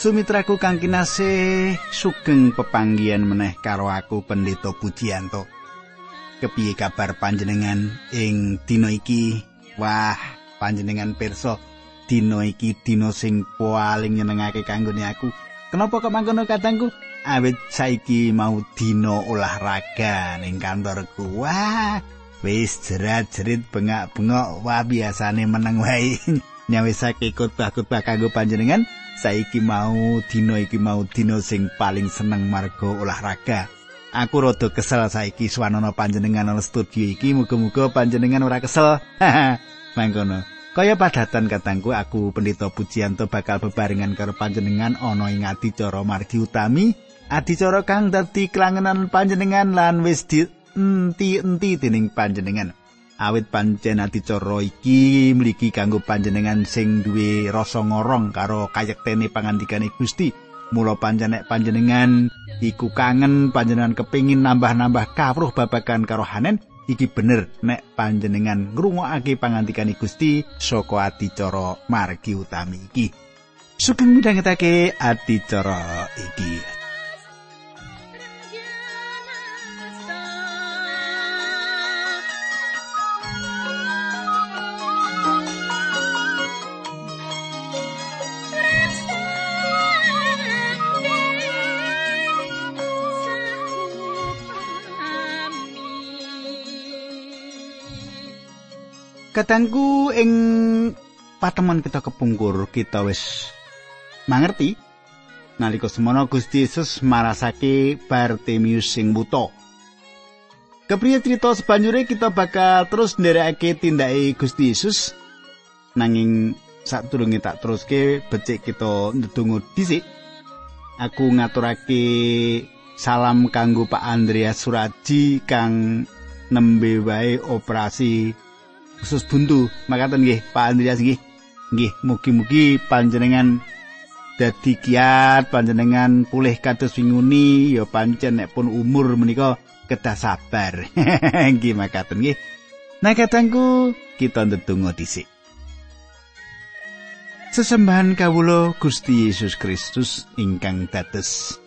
Sumitraku kang kinasih sugeng pepanggihan meneh karo aku Pendeta Pujianto. Kepiye kabar panjenengan ing dina iki? Wah, panjenengan pirsa dina iki dina sing paling nyenengake kanggone aku. Kenapa kok mangkono katangku? Awit saiki mau dina olahraga ning kantorku. Wah, wis jerat-jerit bengak-bengok. Wah, biasane meneng wae. Nyawisake khotbah-khotbah kanggo panjenengan. saiki mau dina iki mau dina sing paling seneng marga olahraga. Aku rada kesel saiki swanana panjenengan ana studio iki muga-muga panjenengan ora kesel. Mangkono. Kaya padatan katangku aku pendeta Pujianto bakal bebarengan karo panjenengan ana ing adicara margi utami, adicara kang dadi klangenan panjenengan lan wis di enti-enti dening panjenengan. Awit pancen adicara iki mligi kanggo panjenengan sing duwe rasa ngorong karo kayektene pangandikane Gusti. Mula pancen nek panjenengan iku kangen panjenengan kepingin nambah-nambah kawruh babagan karo Hanen, iki bener nek panjenengan ngrungokake pangandikane Gusti saka adicara margi utami iki. Sugeng midhangetake adicara iki. Katangku ing patemon kita kepungkur kita wis mangerti nalika semono Gusti Yesus marasake Bartimius sing buta. Kepriye cerita sebanjure kita bakal terus nderekake tindake Gusti Yesus nanging sadurunge tak teruske becik kita ndedonga dhisik. Aku ngaturake salam kanggo Pak Andreas Suraji kang nembe wae operasi khusus buntu. Makaten nggih Pak Andreas nggih. Nggih mugi-mugi panjenengan dadi kiat panjenengan pulih kados winguni. Ya pancen nek pun umur menika kedah sabar. Nggih makaten nggih. Nah katangku kita ndedonga dhisik. Sesembahan kawulo Gusti Yesus Kristus ingkang dados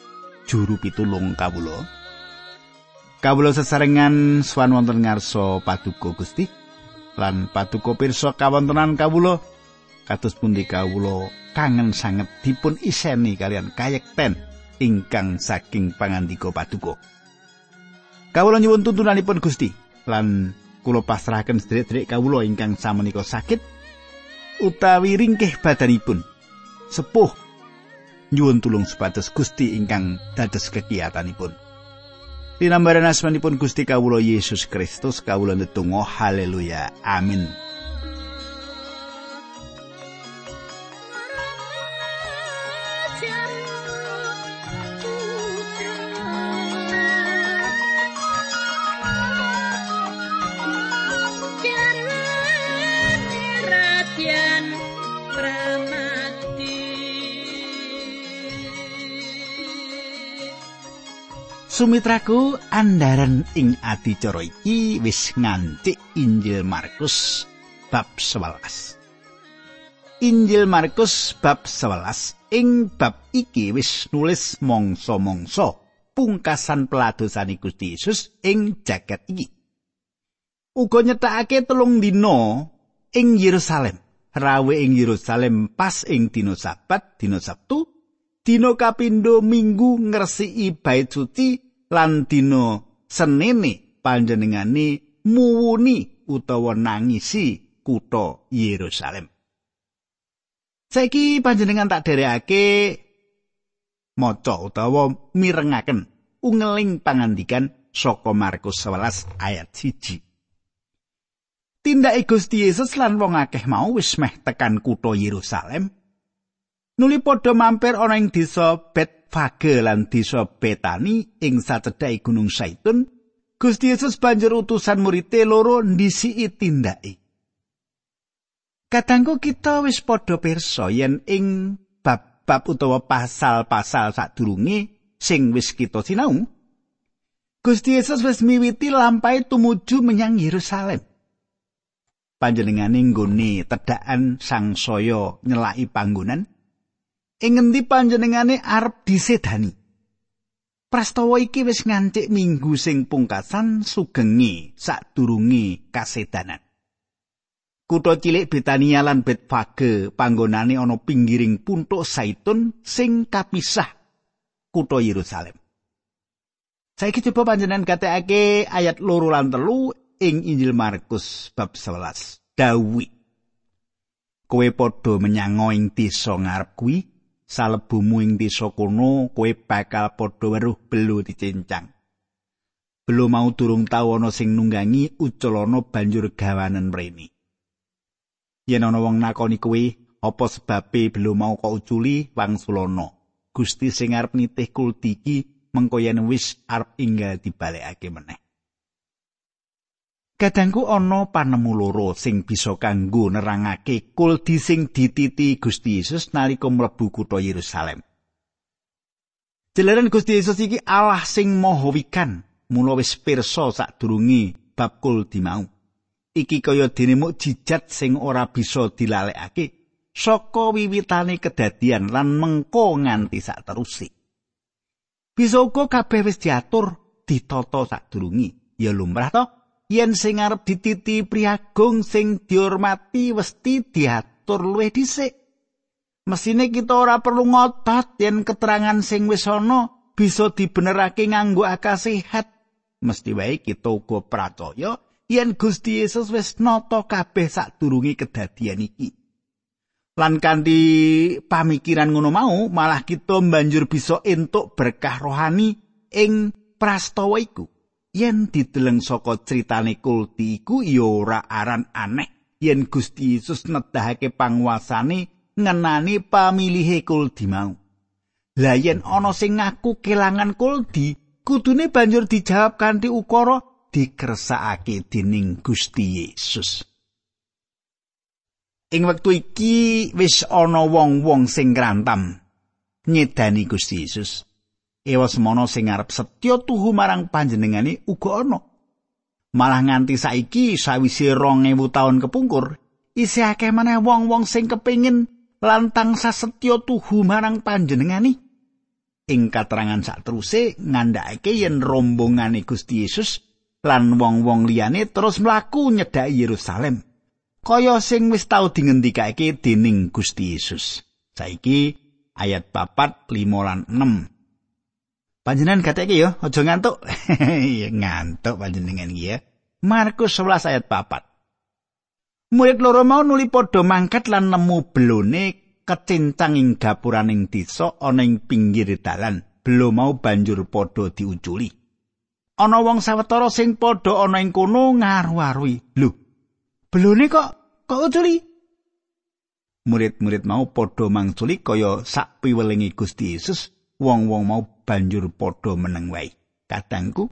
juru pitulung kawulo. Kawulo sesarengan swan wonten ngarsa paduka Gusti. Lan paduka pirsa kawontenan kawula kados pundi kawula kangen sanget dipun iseni kalian kayekten ingkang saking pangandika paduka kawula nyuwun tuntunanipun Gusti lan kula pasrahaken sedherek-sedherek kawula ingkang samenika sakit utawi ringkih badanipun. Sepuh nyuwun tulung supados Gusti ingkang dados kekiatanipun Dinambaran asmanipun Gusti Kawulo Yesus Kristus kawula ndedonga haleluya amin Sumitraku andaran ing adicara iki wis ngancik Injil Markus bab 11. Injil Markus bab 11 ing bab iki wis nulis mangsa-mangsa pungkasan peladosane Gusti Yesus ing jagat iki. Uga nyetakake telung dina ing Yerusalem. Rawe ing Yerusalem pas ing dina Sabat, dina Sabtu, dina kapindo minggu ngresiki bait suci lan dina senene panjenengane muwuni utawa nangisi kutha Yerusalem. Saiki panjenengan tak derekake maca utawa mirengaken ungeling pangandikan saka Markus 11 ayat 1. Tindake Gusti Yesus lan wong akeh mau wis meh tekan kutha Yerusalem. Nuli padha mampir ana ing desa Bet Fage lan desa Betani ing sacedhake Gunung Saitun, Gusti Yesus banjur utusan murid loro ndisiki tindake. Kadangku kita wis padha pirsa yen ing bab-bab utawa pasal-pasal sadurunge sing wis kita sinau, Gusti Yesus wis miwiti lampahe tumuju menyang Yerusalem. Panjenengane nggone tedhakan sang saya nyelaki panggonan ing ngendi panjenengane arep disedani. Prastawa iki wis ngancik minggu sing pungkasan sugenge sadurunge kasedanan. Kutha cilik Betania lan Betfage panggonane ana pinggiring puntuk Saitun sing kapisah kutha Yerusalem. Saiki coba panjenengan katekake ayat loro lan telu ing Injil Markus bab 11. Dawi. Kowe padha menyang ing desa ngarep kuwi salebumu ing desa kono kowe bakal padha weruh belu dicincang. Belu mau durung tau ana sing nunggangi uculana banjur gawanen mrene. Yen ana wong nakoni kowe apa sebabe belu mau kok uculi wangsulana. Gusti sing arep nitih kulti iki mengko yen wis arep inggal dibalekake meneh. Kadangku ana panemu loro sing bisa kanggo nerangake kuldi sing dititi Gusti Yesus nalika mlebu kutha Yerusalem. Jelaran Gusti Yesus iki Allah sing maha wikan, mula wis pirsa sadurunge bab kuldi mau. Iki kaya dene mukjizat sing ora bisa dilalekake saka wiwitane kedadian lan mengko nganti sakterusé. Bisa uga kabeh wis diatur ditata sadurunge. Ya lumrah to? Yen sing arep dititi priagung sing dihormati westi diatur luwih dhisik. Mesine kita ora perlu ngotot yen keterangan sing wis ana bisa dibenerake nganggo akal sehat. Mesti wae kita uga percaya yen Gusti Yesus wis nata kabeh sadurunge kedadian iki. Lan kanthi pamikiran ngono mau, malah kita banjur bisa entuk berkah rohani ing prastawa iku. Yen dideleng saka critane kulti iku ya ora aran aneh yen Gusti Yesus nedahake panguasane ngenani pamilihe kulti mau. Lah yen ana sing ngaku kelangan kulti, kudune banjur dijawab kanthi ukara dikersakake dening Gusti Yesus. Ing wektu iki wis ana wong-wong sing ngrantam nyedani Gusti Yesus. Ewa semono sing arep setya tuhu marang panjenengane uga ana. Malah nganti saiki sawise 2000 taun kepungkur, isih akeh maneh wong-wong sing kepingin lantang sasetya tuhu marang panjenengane. Ing katerangan sakteruse ngandhakake yen rombongane Gusti Yesus lan wong-wong liyane terus mlaku nyedhaki Yerusalem. Kaya sing wis tau dingendikake dening Gusti Yesus. Saiki ayat papat 5 lan 6. Panjenengan kateke ya, aja ngantuk. ya ngantuk panjenengan iki ya. Markus 11 ayat 4. Murid loro mau nuli padha mangkat lan nemu belone kecincang ing gapuraning desa ana ing pinggir dalan. Belo mau banjur padha diuculi. Ana wong sawetara sing padha ana ing kono ngaru-arui. Lho, belone kok kok uculi? Murid-murid mau padha mangculi kaya sak piwelingi Gusti Yesus wong-wong mau banjur padha meneng wae. Kadangku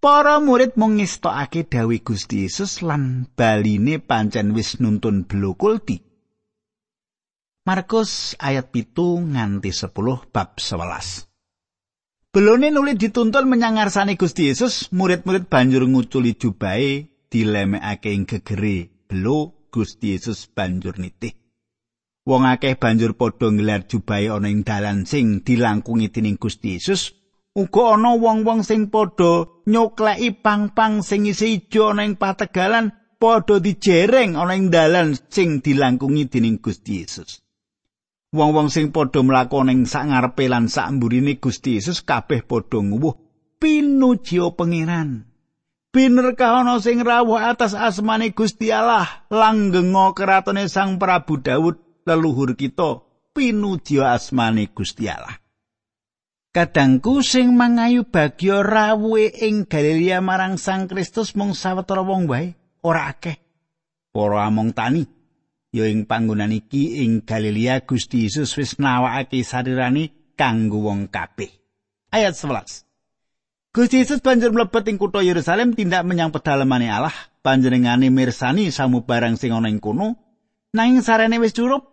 para murid mung ngestokake dawuh Gusti Yesus lan baline pancen wis nuntun blokulti. Markus ayat pitu nganti 10 bab 11. Belone nuli dituntun menyang ngarsane Gusti Yesus, murid-murid banjur nguculi jubahe dilemekake ing gegere. Belo Gusti Yesus banjur nitih. Wong akeh banjur padha nggelar jubahe ana ing dalan sing dilangkungi dening Gusti Yesus. Uga ana wong-wong sing padha nyokleki pang-pang sing isi ijo ana ing pategalan padha dijereng ana ing dalan sing dilangkungi dening Gusti Yesus. Wong-wong sing padha mlakone ing sak ngarepe lan sak mburine Gusti Yesus kabeh padha nguwuh pinuji pangeran. Binerkah ana sing rawuh atas asmane Gusti Allah langgenga keratone Sang Prabu Daud leluhur kita pinuji asmane Gusti Allah. Kadangku sing mangayu bagya rawuhe ing Galilea marang Sang Kristus mung sawetara wong wae, ora akeh. Para among tani ya ing panggonan iki ing Galilea Gusti Yesus wis nawakake sarirani kanggo wong kabeh. Ayat 11. Gusti Yesus banjur mlebet ing kutha Yerusalem tindak menyang pedalemane Allah, panjenengane mirsani samubarang sing ana ing kono, nanging sarene wis curup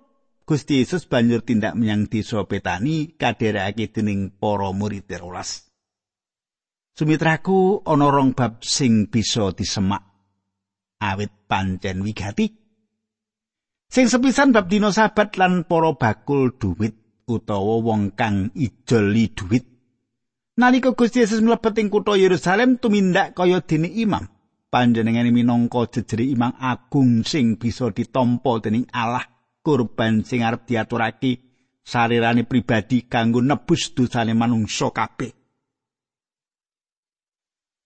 Gusti Yesus banjur tindak menyang desa Betani kadherekake dening para murid terolas. Sumitraku ana rong bab sing bisa disemak awit pancen wigati. Sing sepisan bab dina sabat lan para bakul duit utawa wong kang ijoli duit. Nalika Gusti Yesus mlebet ing kutha Yerusalem tumindak kaya dene imam. Panjenengane minangka jejere imam agung sing bisa ditampa dening Allah kurban sing arep diaturake sarirane pribadi kanggo nebus dosane manungsa kabeh.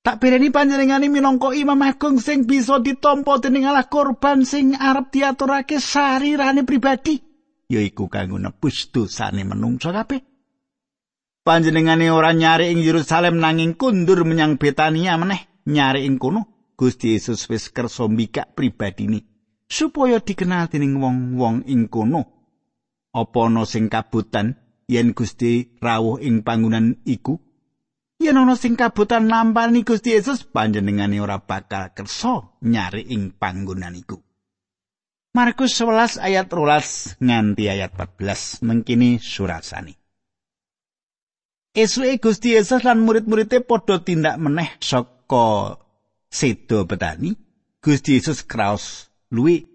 Tak berani panjenengane minangka imam agung sing bisa ditampa dening Allah korban sing arep diaturake sarirane pribadi yaiku kanggo nebus dosane menungsa kabeh. Panjenengane ora nyari ing Yerusalem nanging kundur menyang Betania meneh nyari ing kono Gusti Yesus wis kersa mbikak pribadine supaya dikenal dening wong-wong ing kono. Apa ana sing kabutan yen Gusti rawuh ing panggonan iku? yen ana sing kabutan nampani Gusti Yesus panjenengane ora bakal kersa nyari ing panggonan iku. Markus 11 ayat 12 nganti ayat 14 mengkini surasani. Esuke Gusti Yesus lan murid-muride padha tindak meneh saka sedo petani. Gusti Yesus kraos luwi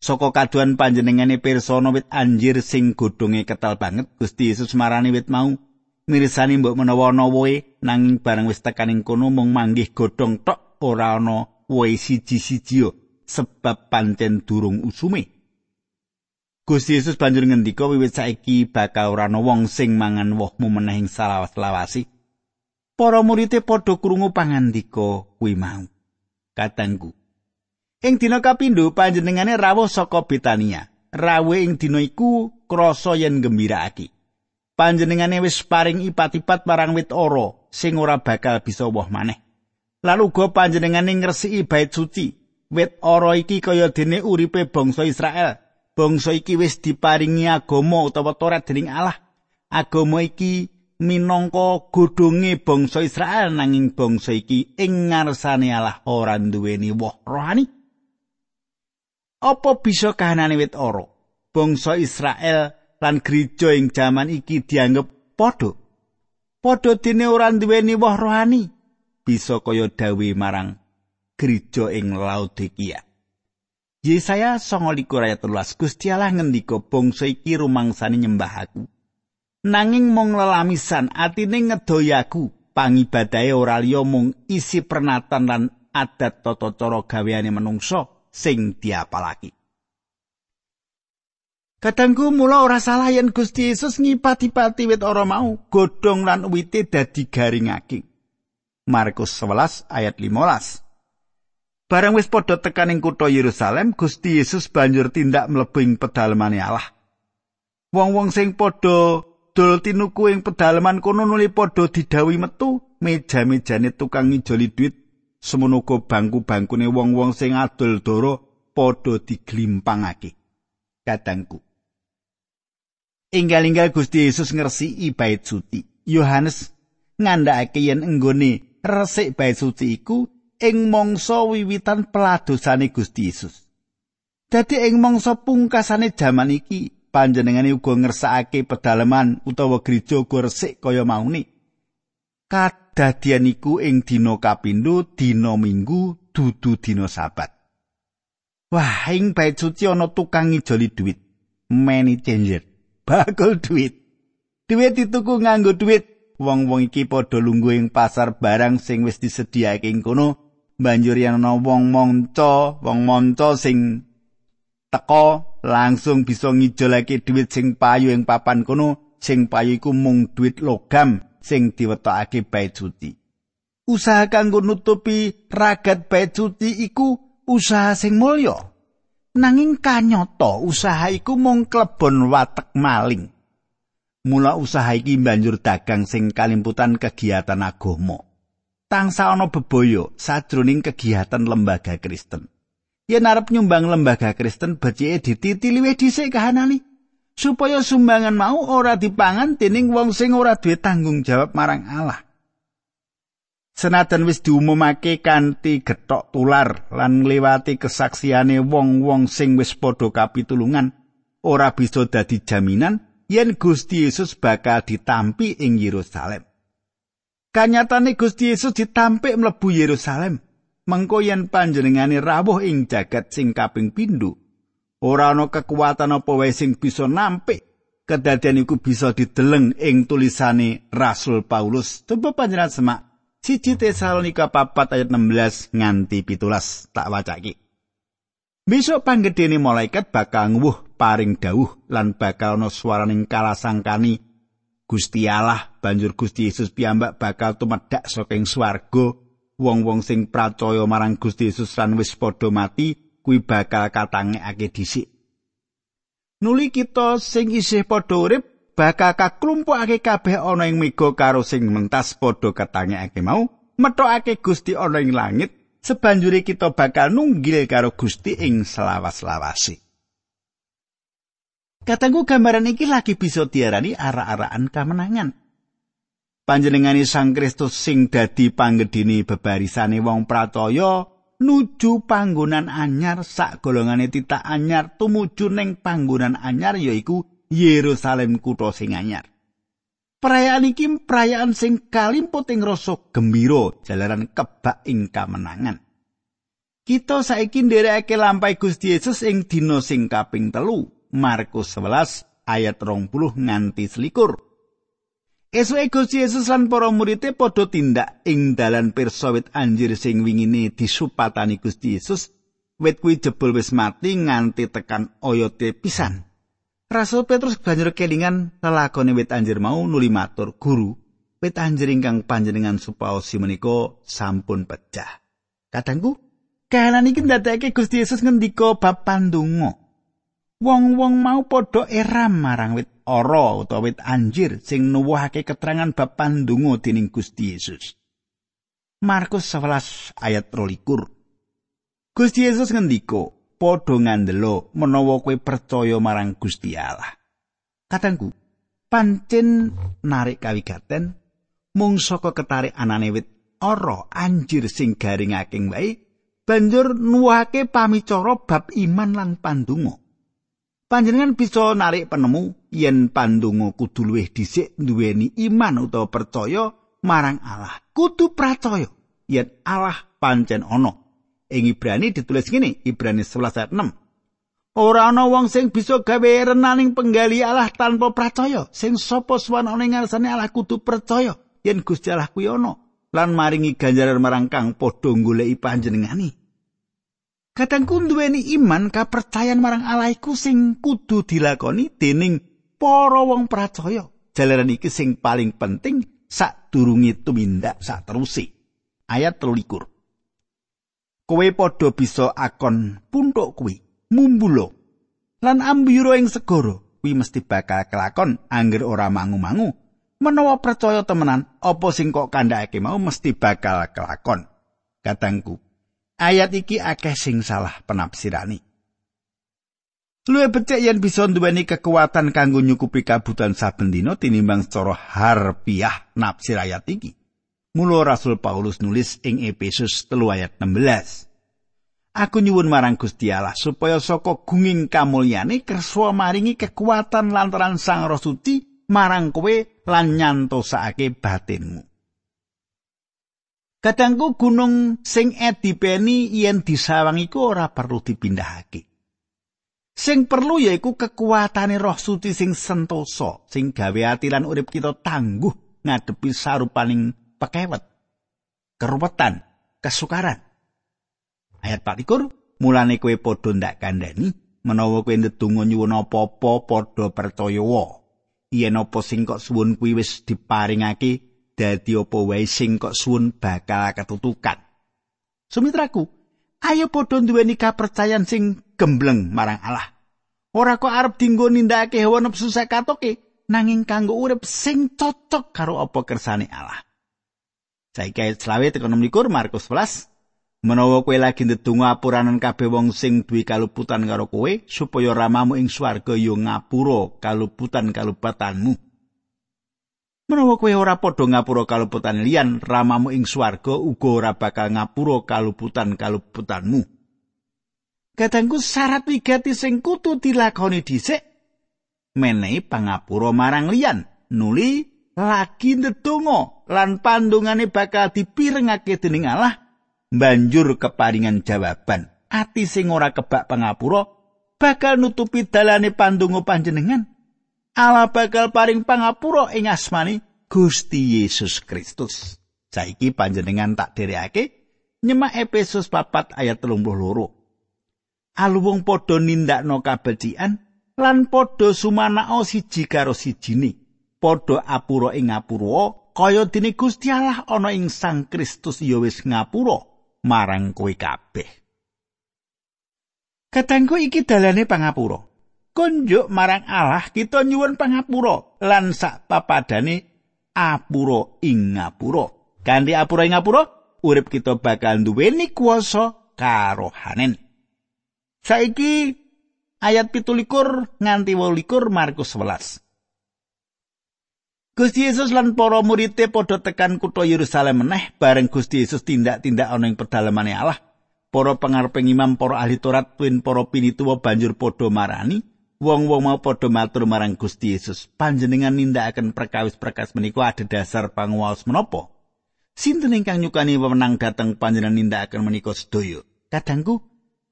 saka kaduan panjenengane pirsa wit anjir sing godhonge ketal banget. Gusti Yesus marani wit mau mirsani mbok menawa ana woe nanging bareng wis tekaning kono mung manggih godhong tok ora ana woe siji-siji sebab pancen durung usume Gusti Yesus banjur ngendika wiwit saiki bakal ora ana wong sing mangan wohmu meneh ing salawas-lawasi Para murid padha krungu pangandika kuwi mau katangku Ing dina kapindho panjenengane rawuh saka Betania rawe ing dina iku krasa yen gembiraake panjenengane wis paring ipat-ipat marang wit ora sing ora bakal bisa woh maneh. Lalu uga panjenengane ngresiki bait suci. Wit ora iki kaya dene uripe bangsa Israel. Bangsa iki wis diparingi agama utawa Torat dening Allah. Agama iki minangka godhonge bangsa Israel nanging bangsa iki ing ngarsane Allah ora duweni woh rohani. Apa bisa kahanane wit ora? Bangsa Israel lan gereja ing jaman iki dianggep padha. Padha dene ora duweni woh rohani, bisa kaya dawe marang gereja ing Laodikia. Yesaya 29 ayat 13 Gusti Allah ngendika bangsa iki rumangsane nyembah aku. Nanging mung lelamisan atine ngedoyaku pangibadahe ora liya mung isi pernatan lan adat tata cara gaweane manungsa sing diapalaki. Kadangku mula ora salah yen Gusti Yesus ngipati-pati wit ora mau, godhong lan wite dadi garingake. Markus 11 ayat 15. Barang wis padha tekan ing kutha Yerusalem, Gusti Yesus banjur tindak mlebu ing pedalemane Allah. Wong-wong sing padha dol tinuku ing pedalaman kono nuli padha didhawuhi metu, meja-mejane tukang ngijoli duit, semono bangku-bangkune wong-wong sing adol doro padha diglimpangake. Kadangku Inggal-inggal Gusti Yesus ngresiki bait suci. Yohanes ngandhakake yen enggone resik bait suci iku ing mangsa wiwitan peladosane Gusti Yesus. Dadi ing mangsa pungkasane jaman iki panjenengane uga ngersakake pedalaman utawa gereja uga resik kaya mauni. Kadadian iku ing dina kapindho, dina Minggu, dudu dina Sabat. Wah, ing bait suci ana tukang ngijoli duit. Many changer. bakul duit. Duit dituku nganggo duit. Wong-wong iki padha lungguh ing pasar barang sing wis disediakake ing kono. Banjur yen ana wong monco, wong monco sing teko langsung bisa ngijolake duit sing payu ing papan kono, sing payu iku mung duit logam sing diwetokake bait suci. Usaha kanggo nutupi ragat bait suci iku usaha sing mulya. Nanging kanyata usaha iku mung klebon watek maling. Mula usaha iki banjur dagang sing kalimputan kegiatan agama. Tangsa ana bebaya sajroning kegiatan lembaga Kristen. Yen arep nyumbang lembaga Kristen becike dititi luwih dhisik kahanane supaya sumbangan mau ora dipangan dening wong sing ora duwe tanggung jawab marang Allah. Senajan wis diumumake kanthi getok tular lan ngliwati kesaksiane wong-wong sing wis padha kapitulungan, ora bisa dadi jaminan yen Gusti Yesus bakal ditampi ing Yerusalem. Kanyatane Gusti Yesus ditampik mlebu Yerusalem, mengko yen panjenengane rawuh ing jagat sing kaping pindho, ora ana kekuatan apa wae sing bisa nampik? Kedadian iku bisa dideleng ing tulisane Rasul Paulus. Coba panjenengan semak siji Tesalonika papat ayat 16 nganti pitulas. Tak wacaki Besok panggedene malaikat bakal nguwuh paring dawuh lan bakal ana swaraning kalasangkani. Gusti Allah banjur Gusti Yesus piyambak bakal tumedhak saking swarga. Wong-wong sing pracaya marang Gusti Yesus lan wis padha mati kuwi bakal katangekake dhisik nuli kita sing isih padha urip bakal kaklumpukake kabeh ana ing mega karo sing mentas padha katangekake mau metokake Gusti ana ing langit sebanjure kita bakal nunggil karo Gusti ing selawas-lawase Katanggu gambaran iki lagi bisa diarani ara-araan kamenangan. Panjenengani Sang Kristus sing dadi panggedini bebarisane wong pracaya nuju panggonan anyar sak golongane titak anyar tumuju ning panggonan anyar yaiku Yerusalem kutha sing anyar. Perayaan iki perayaan sing kalimput ing rasa gembira jalaran kebak ing kamenangan. Kita saiki nderekake lampai Gusti Yesus ing dina sing kaping telu, Markus 11 ayat 20 nganti selikur. Esuke Gusti Yesus lan para muridé padha tindak ing dalan pirsa wit anjir sing wingine disupatani Gusti Yesus. Wit kuwi jebul wis mati nganti tekan oyote pisan. Rasul Petrus banjur kelingan lelakone wit anjir mau nuli matur, "Guru, wit anjir ingkang panjenengan supaosi menika sampun pecah." Katangku, kahanan iki ndadekake Gusti Yesus ngendika bab pandonga. Wong-wong mau padha eram marang wit ora utawa wit anjir sing nuwuhake keterangan bab pandonga dening Gusti Yesus. Markus 11 ayat 23. Gusti Yesus ngendika, "Padha ngandelo menawa kowe percaya marang Gusti Allah." Katangku, pancen narik kawigaten mung saka ketarik anane wit ora anjir sing garing wae banjur nuwuhake pamicara bab iman lan pandonga. Panjenengan bisa narik penemu yen pandonga kudu luwih dhisik duweni iman utawa percaya marang Allah. Kudu percaya yen Allah pancen ana. Ing Ibrani ditulis ngene, Ibrani 11 ayat 6. Ora ana wong sing bisa gawe renaning penggali Allah tanpa percaya. Sing sapa suwan ana ngarsane Allah kudu percaya yen Gusti Allah kuwi ana lan maringi ganjaran marang kang padha goleki panjenengani. Kadangku duweni iman kapercayan marang Allah iku sing kudu dilakoni dening para wong percaya. Jalaran iki sing paling penting sadurunge tumindak saterusé. Ayat 23. Kowe padha bisa akon puntuk kuwi, mumbulo. Lan ambiro ing segara kuwi mesti bakal kelakon angger ora mangu-mangu. Menawa percaya temenan, apa sing kok kandhake mau mesti bakal kelakon. Katangku, ayat iki akeh sing salah penafsirani. Luwih becik yen bisa nduweni kekuatan kanggo nyukupi kabutuhan saben dina tinimbang secara harfiah nafsir ayat iki. Mula Rasul Paulus nulis ing Efesus 3 ayat 16. Aku nyuwun marang Gusti Allah supaya saka gunging kamulyane kersa maringi kekuatan lantaran Sang Roh Suci marang kowe lan nyantosake batinmu. Kadangku gunung sing edipeni yen disawang iku ora perlu dipindahake. Sing perlu yaiku kekuatane roh suci sing sentosa, sing gawe ati lan urip kita tangguh ngadepi sarupaning pekewet, keruwetan, kesukaran. Ayat 24, mulane kowe padha ndak kandhani menawa kowe ndedonga nyuwun apa-apa padha percaya wae. Yen apa sing kok suwun kuwi wis diparingake dadi apa wae sing kok suwun bakal ketutukan. Sumitraku, ayo padha duweni kapercayan sing gembleng marang Allah. Ora kok arep dinggo nindakake hawa nepsu sakatoke, nanging kanggo urip sing cocok karo apa kersane Allah. Saiki ayat selawe tekan nomor Markus 11. Menawa kowe lagi ndedonga apuranan kabeh wong sing duwe kaluputan karo kowe supaya ramamu ing swarga yo ngapura kaluputan kalupatanmu. Menawa kowe ora padha ngapura kaluputan liyan, ramamu ing swarga uga ora bakal ngapura kaluputan kaluputanmu. Kadangku syarat wigati sing kutu dilakoni dhisik menehi pangapura marang liyan, nuli lagi ndedonga lan pandungane bakal dipirengake dening Allah banjur keparingan jawaban. Ati sing ora kebak pangapura bakal nutupi dalane pandonga panjenengan. Allah bakal paring pangapura ing asmani Gusti Yesus Kristus. Saiki panjenengan tak derekake nyemak Efesus 4 ayat 32. Aluwung padha nindakno kabecikan lan padha sumanao siji karo sijine. Padha apura ing ngapura kaya dene Gusti Allah ana ing Sang Kristus ya wis ngapura marang kowe kabeh. Katangku iki dalane pangapura. Konjuk marang Allah kita nyuwun pangapura lan sak papadane apura ing ngapura. Kanthi apura ing ngapura, urip kita bakal duweni kuasa karohanen. Saiki ayat pitulikur nganti wolikur Markus 11. Gusti Yesus lan para muridé padha tekan kutha Yerusalem meneh bareng Gusti Yesus tindak-tindak ana ing pedalamane Allah. para pangareping imam para ahli Taurat para pinituwa banjur padha marani wong-wong mau padha matur marang Gusti Yesus. Panjenengan nindakaken perkawis-perkawis menika ada dasar panguwas menapa? Sinten ingkang nyukani wewenang dhateng panjenengan nindakaken menika sedaya? Kadangku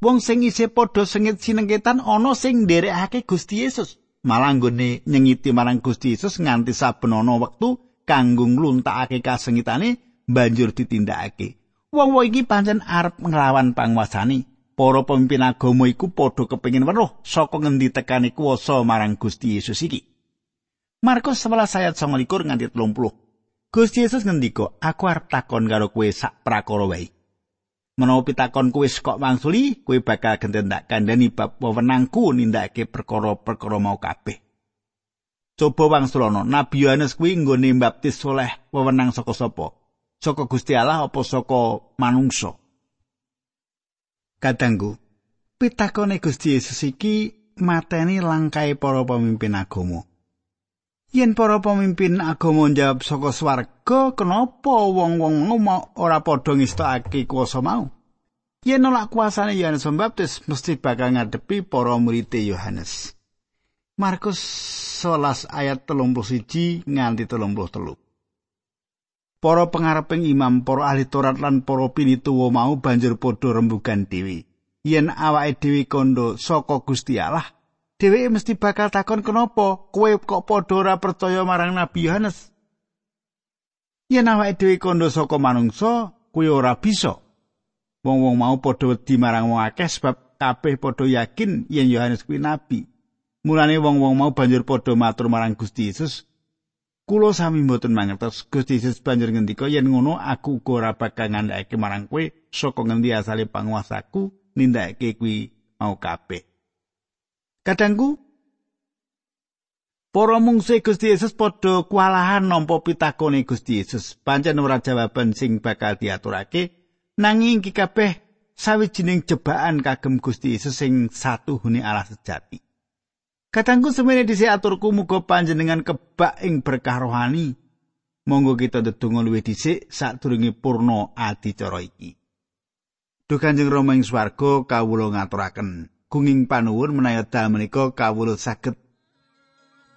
wong sing isih padha sengit sinengketan ana sing nderekake Gusti Yesus. Malah nggone nyengiti marang Gusti Yesus nganti saben ana wektu kanggo ngluntakake kasengitane banjur ditindakake. Wong-wong iki pancen arep nglawan panguasani. Para pemimpin agama iku padha kepengin weruh saka ngendi tekane kuwasa marang Gusti Yesus iki. Markus 11 ayat 29 nganti 30. Gusti Yesus ngendika, "Aku arep takon karo kowe sak prakara wae. Menawa pitakon kowe kok mangsuli, kowe bakal genten tak kandhani bab wewenangku nindakake perkara-perkara mau kabeh." Coba wangsulana, Nabi Yohanes kuwi nggone baptis oleh wewenang saka sapa? saka Gusti Allah apa saka manungsa. Kadangku, pitakone Gusti Yesus iki mateni langkai para pemimpin agama. Yen para pemimpin agama njawab saka swarga, kenapa wong-wong mau ora padha ngistokake kuasa mau? Yen nolak kuasane Yohanes Pembaptis mesti bakal ngadepi para murid Yohanes. Markus 11 ayat 31 nganti 33. Para pengareping imam, para ahli Taurat lan para pinituwa mau banjur padha rembugan dhewe. Yen awake dhewe kondo saka Gusti Allah, dheweke mesti bakal takon kenapa kowe kok padha ora percaya marang Nabi Yohanes. Yen awake dhewe kondo saka manungsa, kowe ora bisa. Wong-wong mau padha wedi marang wong akeh sebab kabeh padha yakin yen Yohanes kuwi nabi. Mulane wong-wong mau banjur padha matur marang Gusti Yesus, Kulo sami mboten mangertos Gusti Yesus banjur ngendika yen ngono aku uga ora bakal ngandhakake marang kowe saka ngendi asale panguasaku nindakake kuwi mau kabeh. Kadangku Para mungsuh Gusti Yesus padha kualahan nampa pitakone Gusti Yesus. Pancen ora jawaban sing bakal diaturake, nanging iki kabeh sawijining jebakan kagem Gusti Yesus sing satuhune Allah sejati. Katangku semene dhisik aturku muga panjenengan kebak ing berkah rohani. Monggo kita ndedonga luwih dhisik sadurunge purna adicara iki. Duh Kanjeng Rama ing swarga kawula ngaturaken gunging panuwun menaya dal menika kawula saged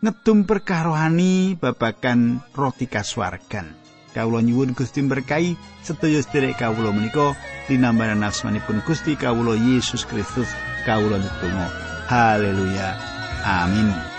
ngedum berkah rohani babagan roti kaswargan. Kawula nyuwun Gusti berkahi sedaya sedherek kawula menika linambaran asmanipun Gusti kawula Yesus Kristus kawula ndedonga. Haleluya. Amén.